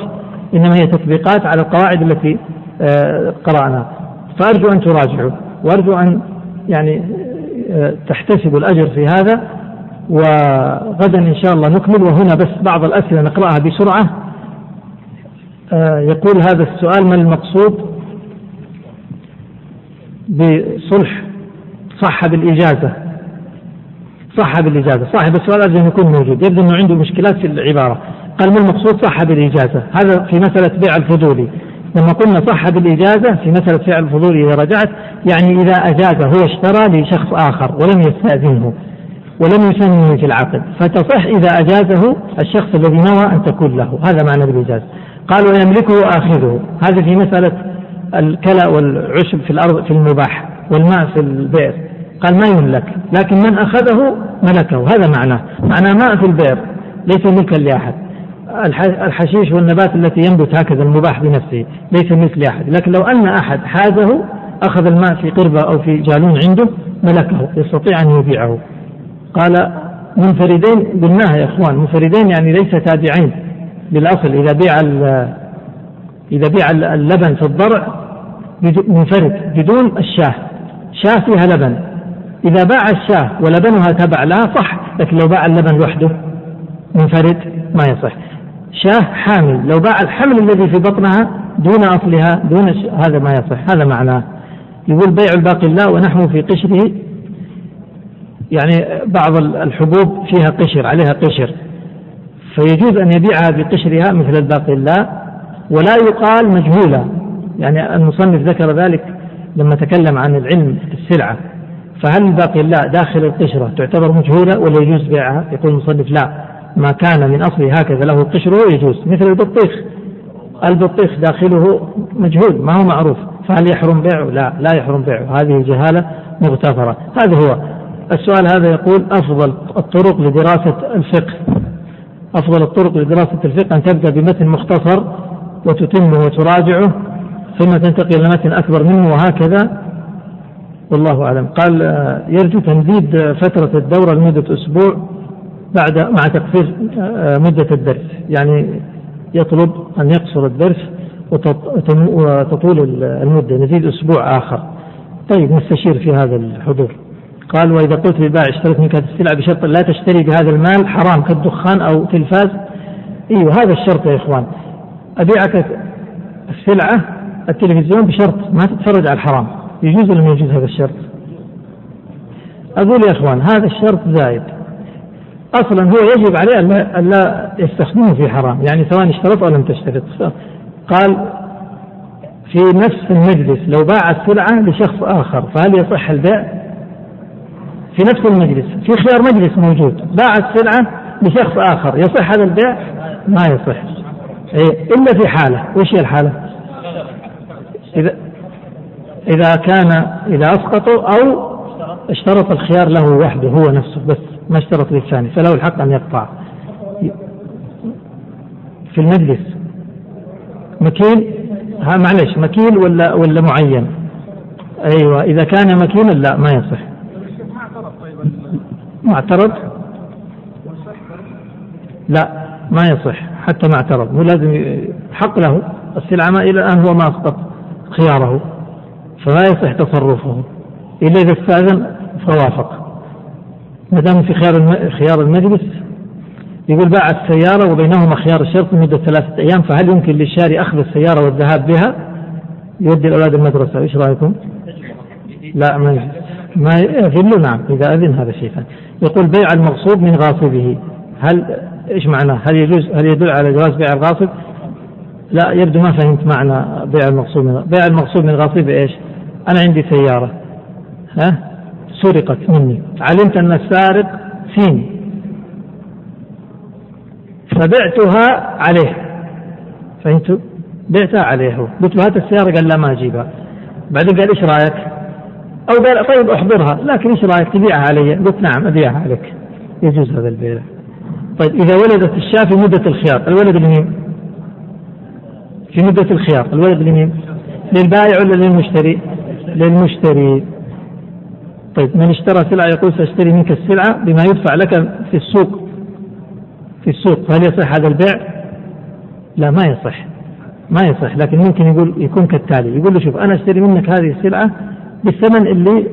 إنما هي تطبيقات على القواعد التي آه، قرأناها فأرجو أن تراجعوا. وأرجو أن يعني آه، تحتسبوا الأجر في هذا. وغدا إن شاء الله نكمل. وهنا بس بعض الأسئلة نقرأها بسرعة. يقول هذا السؤال ما المقصود بصلح صح بالإجازة صح بالإجازة صاحب السؤال أرجو أن يكون موجود يبدو أنه عنده مشكلات في العبارة. قال ما المقصود صح بالإجازة هذا في مسألة بيع الفضولي لما قلنا صح بالإجازة في مسألة بيع الفضولي إذا رجعت يعني إذا أجاز هو اشترى لشخص آخر ولم يستأذنه ولم يسمه في العقد فتصح إذا أجازه الشخص الذي نوى أن تكون له. هذا معنى بالإجازة قال ويملكه آخذه. هذا في مسألة الكلى والعشب في الأرض في المباح والماء في البئر. قال ما يملك لكن من أخذه ملكه. هذا معناه. معناه ماء في البئر ليس ملكا لأحد. الحشيش والنبات التي ينبت هكذا المباح بنفسه ليس ملك لأحد لكن لو أن أحد حازه أخذ الماء في قربة أو في جالون عنده ملكه يستطيع أن يبيعه. قال منفردين قلناها يا إخوان. منفردين يعني ليس تابعين. للأصل إذا بيع إذا بيع اللبن في الضرع منفرد. بدون الشاة. شاة فيها لبن. إذا باع الشاة ولبنها تبع لها صح. لكن لو باع اللبن وحده منفرد ما يصح. شاة حامل. لو باع الحمل الذي في بطنها دون أصلها دون هذا ما يصح. هذا معناه. يقول بيع الباقي الله ونحن في قشره. يعني بعض الحبوب فيها قشر عليها قشر. فيجوز أن يبيعها بقشرها مثل الباقي الله ولا يقال مجهولة. يعني المصنف ذكر ذلك لما تكلم عن العلم في السلعة. فهل الباقي الله داخل القشرة تعتبر مجهولة ولا يجوز بيعها؟ يقول المصنف لا. ما كان من أصله هكذا له قشره يجوز مثل البطيخ. البطيخ داخله مجهول ما هو معروف. فهل يحرم بيعه؟ لا لا يحرم بيعه. هذه جهالة مغتفرة. هذا هو. السؤال هذا يقول أفضل الطرق لدراسة الفقه. أفضل الطرق لدراسة الفقه أن تبدأ بمتن مختصر وتتمه وتراجعه ثم تنتقل إلى متن أكبر منه وهكذا. والله أعلم. قال آه، يرجو تمديد فترة الدورة لمدة أسبوع بعد مع تقصير آه، مدة الدرس. يعني يطلب أن يقصر الدرس وتطول المدة نزيد أسبوع آخر. طيب نستشير في هذا الحضور. قال وإذا قلت للبائع اشتريت منك هذه السلعة بشرط لا تشتري بهذا المال حرام كالدخان أو تلفاز. أيوه هذا الشرط يا إخوان. أبيعك السلعة التلفزيون بشرط ما تتفرج على الحرام. يجوز ولا يجوز هذا الشرط؟ أقول يا إخوان هذا الشرط زايد أصلا هو يجب عليه أن لا يستخدمه في حرام. يعني سواء اشترط أو لم تشترط. قال في نفس المجلس لو باع السلعة لشخص آخر فهل يصح البيع؟ في نفس المجلس في خيار مجلس موجود. باع السلعة لشخص آخر. يصح هذا البيع؟ ما يصح. إيه إلا في حالة. وش هي الحالة؟ إذا إذا كان إذا أسقطوا أو اشترط الخيار له وحده هو نفسه بس ما اشترط للثاني. فله الحق أن يقطع. في المجلس. مكين ها معلش مكين ولا ولا معين؟ أيوه إذا كان مكينا لا ما يصح. ما اعترض لا ما يصح حتى ما اعترض مو لازم حق له السلعة ما إلى الآن هو ما أسقط خياره فما يصح تصرفه. إلا إذا استأذن فوافق. ما دام في خيار خيار المجلس يقول باع السيارة وبينهما خيار الشرط لمدة ثلاثة أيام فهل يمكن للشاري أخذ السيارة والذهاب بها؟ يودي الأولاد المدرسة إيش رأيكم؟ لا ما ما يغل نعم إذا أذن هذا ثاني يقول بيع المغصوب من غاصبه هل إيش معناه؟ هل يجوز هل يدل على جواز بيع الغاصب؟ لا يبدو ما فهمت معنى بيع المغصوب من بيع المغصوب من غاصب إيش؟ أنا عندي سيارة ها سرقت مني علمت أن السارق سين فبعتها عليه فهمتوا؟ بعتها عليه قلت له هات السيارة قال لا ما أجيبها بعدين قال إيش رأيك؟ أو قال طيب أحضرها لكن إيش رأيك تبيعها علي؟ قلت نعم أبيعها عليك يجوز هذا البيع طيب إذا ولدت الشاة في مدة الخيار الولد لمين؟ في مدة الخيار الولد لمين؟ للبائع ولا للمشتري؟ للمشتري طيب من اشترى سلعة يقول سأشتري منك السلعة بما يدفع لك في السوق في السوق فهل يصح هذا البيع؟ لا ما يصح ما يصح لكن ممكن يقول يكون كالتالي يقول له شوف أنا أشتري منك هذه السلعة بالثمن اللي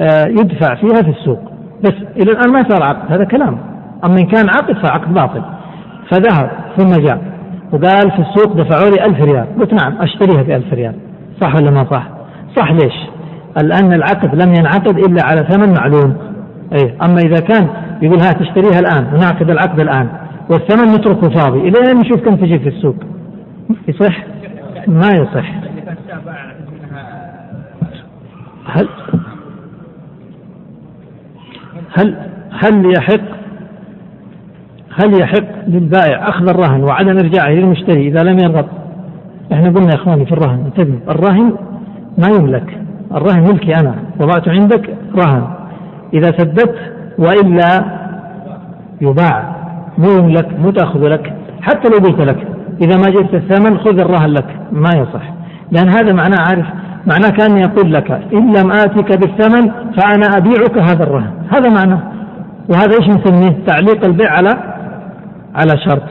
آه، يدفع فيها في السوق. بس إلى الآن ما صار عقد هذا كلام. أما إن كان عقد فعقد باطل. فذهب ثم جاء. وقال في السوق دفعوا لي ألف ريال. قلت نعم أشتريها بألف ريال. صح ولا ما صح؟ صح ليش؟ لأن العقد لم ينعقد إلا على ثمن معلوم. أي أما إذا كان يقول ها تشتريها الآن ونعقد العقد الآن. والثمن نتركه فاضي. إلى أن نشوف كم تجي في السوق؟ يصح؟ ما يصح. هل هل هل يحق هل يحق للبائع أخذ الرهن وعدم إرجاعه للمشتري إذا لم يرغب؟ إحنا قلنا يا إخواني في الرهن انتبهوا الرهن ما يملك. الرهن ملكي أنا. وضعته عندك رهن. إذا سددت وإلا يباع. مو يملك مو تأخذ لك. حتى لو قلت لك إذا ما جبت الثمن خذ الرهن لك. ما يصح. لأن هذا معناه عارف معناه كأن يقول لك إن لم آتك بالثمن فأنا أبيعك هذا الرهن. هذا معناه وهذا إيش نسميه؟ تعليق البيع على على شرط.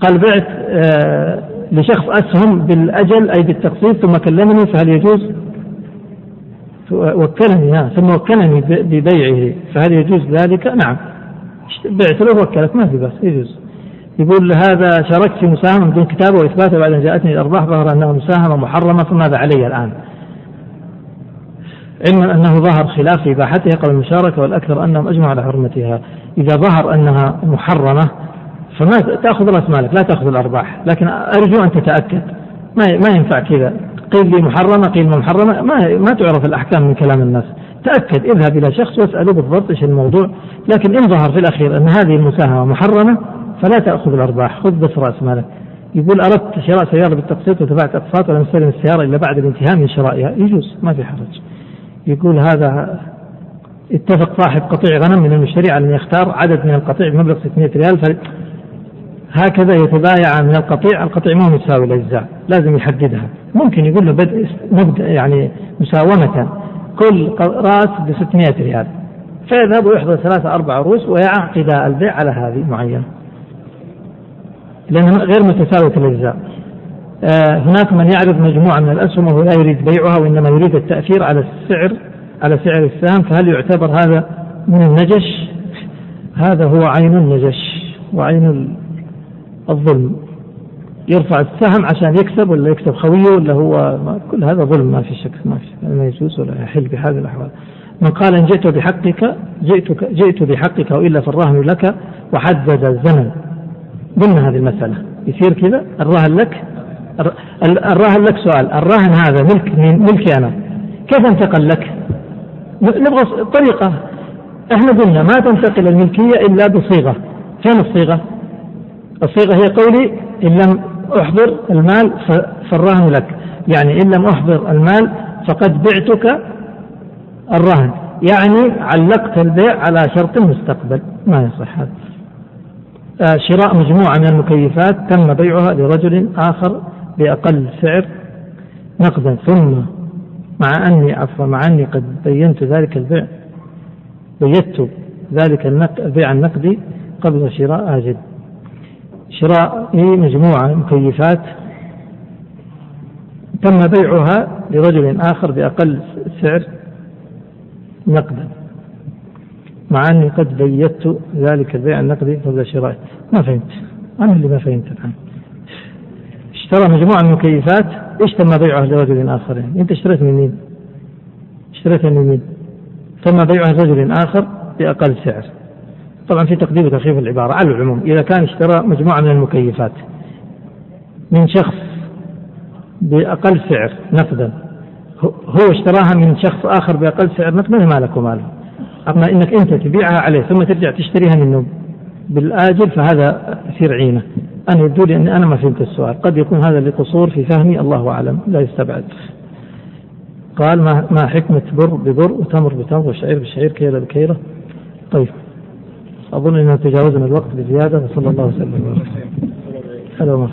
قال بعت آه لشخص أسهم بالأجل أي بالتقسيط ثم كلمني فهل يجوز؟ وكلني ثم وكلني ببيعه فهل يجوز ذلك؟ نعم. بعت له وكلك ما في بس يجوز. يقول هذا شاركت في مساهمة بدون كتابة وإثباته بعد أن جاءتني الأرباح ظهر أنها مساهمة محرمة فماذا علي الآن؟ علما أنه ظهر خلاف في إباحتها قبل المشاركة والأكثر أنهم أجمعوا على حرمتها. إذا ظهر أنها محرمة فما تأخذ رأس مالك لا تأخذ الأرباح. لكن أرجو أن تتأكد. ما ما ينفع كذا. قيل لي محرمة قيل محرمة ما ما تعرف الأحكام من كلام الناس. تأكد اذهب إلى شخص واسأله بالضبط إيش الموضوع. لكن إن ظهر في الأخير أن هذه المساهمة محرمة فلا تأخذ الأرباح. خذ بس رأس مالك. يقول أردت شراء سيارة بالتقسيط ودفعت أقساط ولم أستلم السيارة إلا بعد الانتهاء من شرائها. يجوز ما في حرج. يقول هذا اتفق صاحب قطيع غنم من المشتري على أن يختار عدد من القطيع بمبلغ 600 ريال هكذا يتبايع من القطيع. القطيع ما هو متساوي الأجزاء لازم يحددها. ممكن يقول له بدء مبدأ يعني مساومة. كل رأس ب 600 ريال فيذهب ويحضر ثلاثة أربع رؤوس ويعقد البيع على هذه معينة. لأنها غير متساوية الأجزاء. آه هناك من يعرض مجموعة من الأسهم وهو لا يريد بيعها وإنما يريد التأثير على السعر على سعر السهم. فهل يعتبر هذا من النجش؟ هذا هو عين النجش وعين الظلم. يرفع السهم عشان يكسب ولا يكسب خويه ولا هو كل هذا ظلم ما في شك ما في ما يجوز ولا يحل بهذه الأحوال. من قال إن جئت بحقك جئتك جئت بحقك وإلا فالرهن لك وحدد الزمن. ضمن هذه المسألة. يصير كذا؟ الرهن لك؟ الرهن لك سؤال. الرهن هذا ملك ملكي أنا. كيف انتقل لك؟ نبغى طريقة. إحنا قلنا ما تنتقل الملكية إلا بصيغة. فين الصيغة؟ الصيغة هي قولي إن لم أحضر المال فالرهن لك. يعني إن لم أحضر المال فقد بعتك الرهن يعني علقت البيع على شرط مستقبل. ما يصح هذا. شراء مجموعة من المكيفات تم بيعها لرجل آخر بأقل سعر نقدا. ثم مع أني عفوا مع أني قد بينت ذلك البيع بيت ذلك البيع النقدي قبل شراء أجد شراء مجموعة مكيفات تم بيعها لرجل آخر بأقل سعر نقدا. مع أني قد بيت ذلك البيع النقدي قبل شرائه ما فهمت. أنا اللي ما فهمت الآن. اشترى مجموعة من المكيفات إيش تم بيعها لرجل آخر؟ يعني أنت اشتريت من مين؟ اشتريتها من مين؟ تم بيعها لرجل آخر بأقل سعر. طبعا في تقديم وتخفيف العبارة. على العموم إذا كان اشترى مجموعة من المكيفات من شخص بأقل سعر نقدا هو اشتراها من شخص آخر بأقل سعر نقدا ما لك وماله أما إنك أنت تبيعها عليه ثم ترجع تشتريها منه بالآجل فهذا يصير عينة. أنا يبدو لي أني أنا ما فهمت السؤال. قد يكون هذا لقصور في فهمي الله أعلم. لا يستبعد. قال ما ما حكمة بر ببر وتمر بتمر وشعير بشعير كيلة بكيلة؟ طيب. أظن أننا تجاوزنا الوقت بزيادة وصلى الله وسلم. على